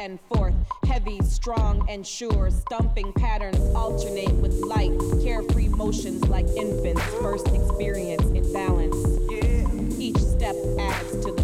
and forth. Heavy, strong, and sure. Stumping patterns alternate with light, carefree motions like infants' first experience in balance. Each step adds to the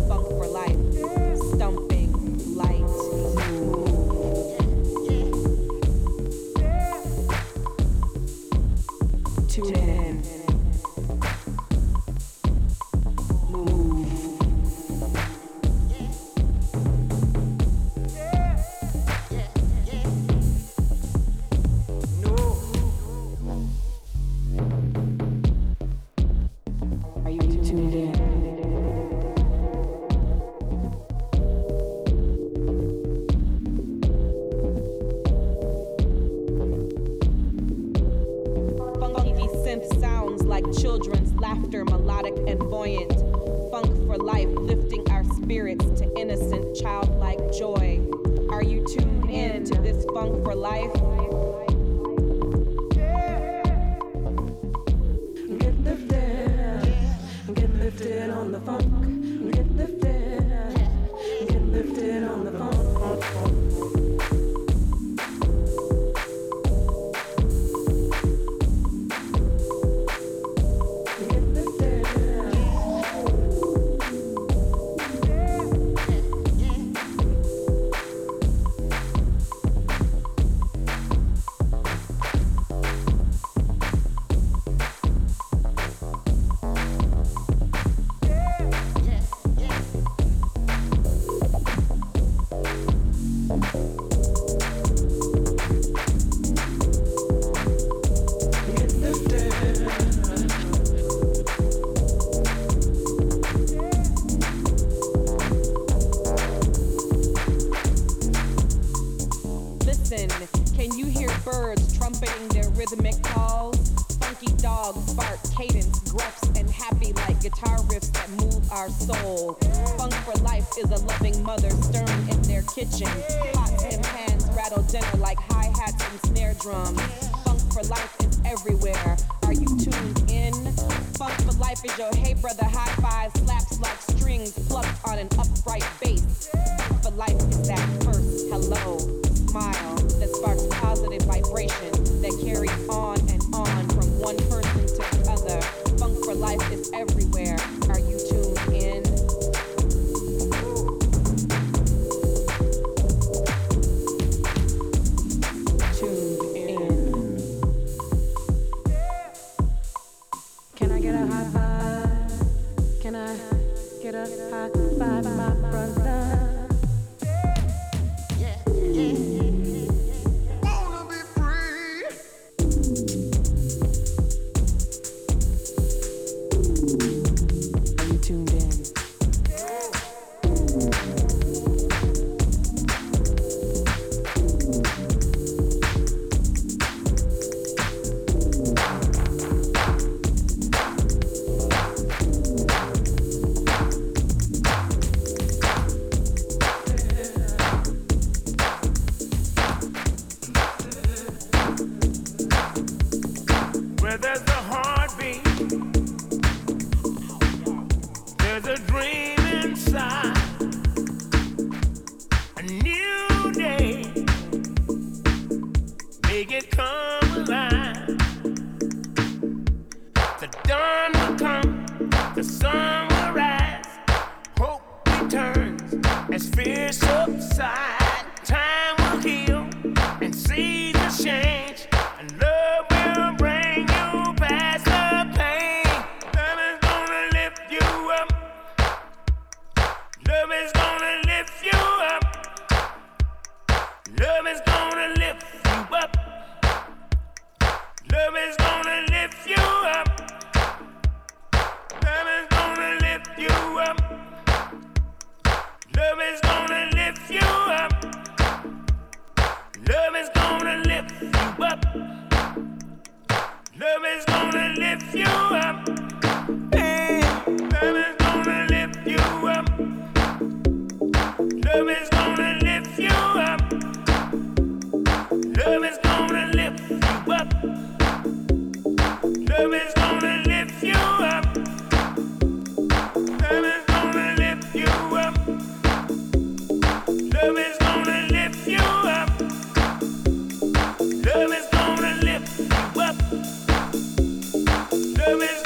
Love is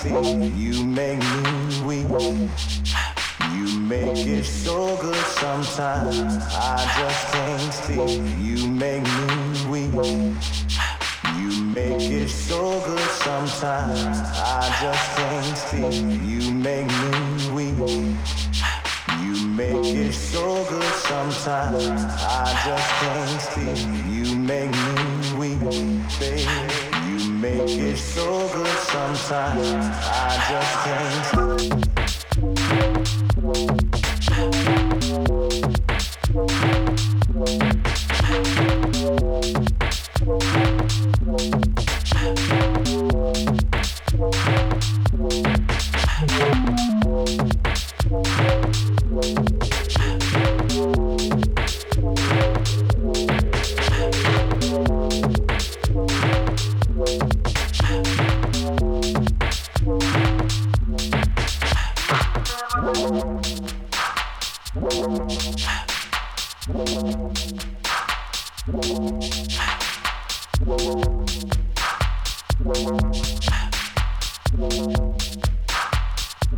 feet. You make me weak. You make it so good sometimes. I just can't speak. You make me weak. You make it so good sometimes. I just can't speak. You make me weak. You make it so good sometimes. I just can't speak. You make me weak, baby make it so good sometimes. I just can't.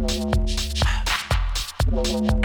Thank you.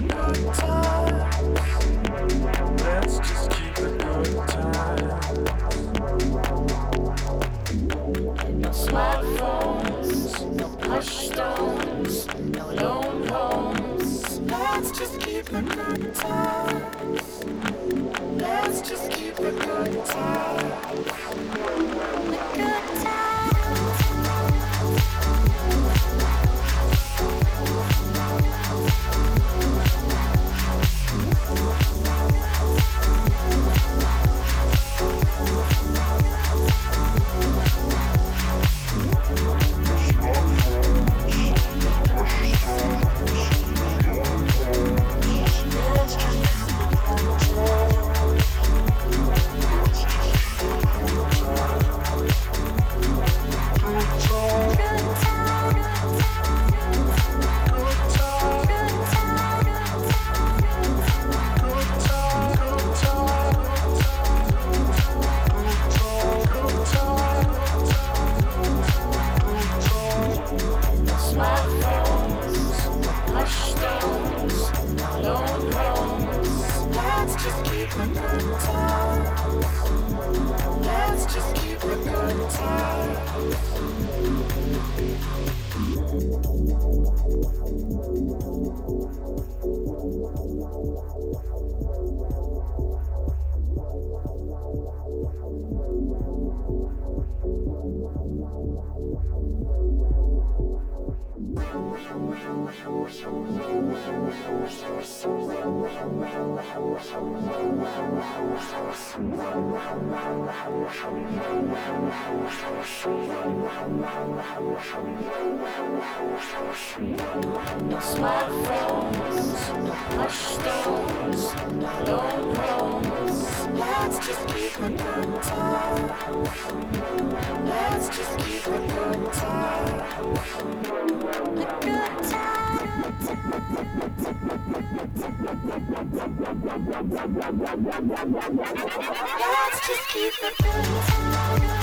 good times. No smartphones, no push stones, no promos. Let's just keep it good Let's just keep it good time. A good time. Let's just keep it going.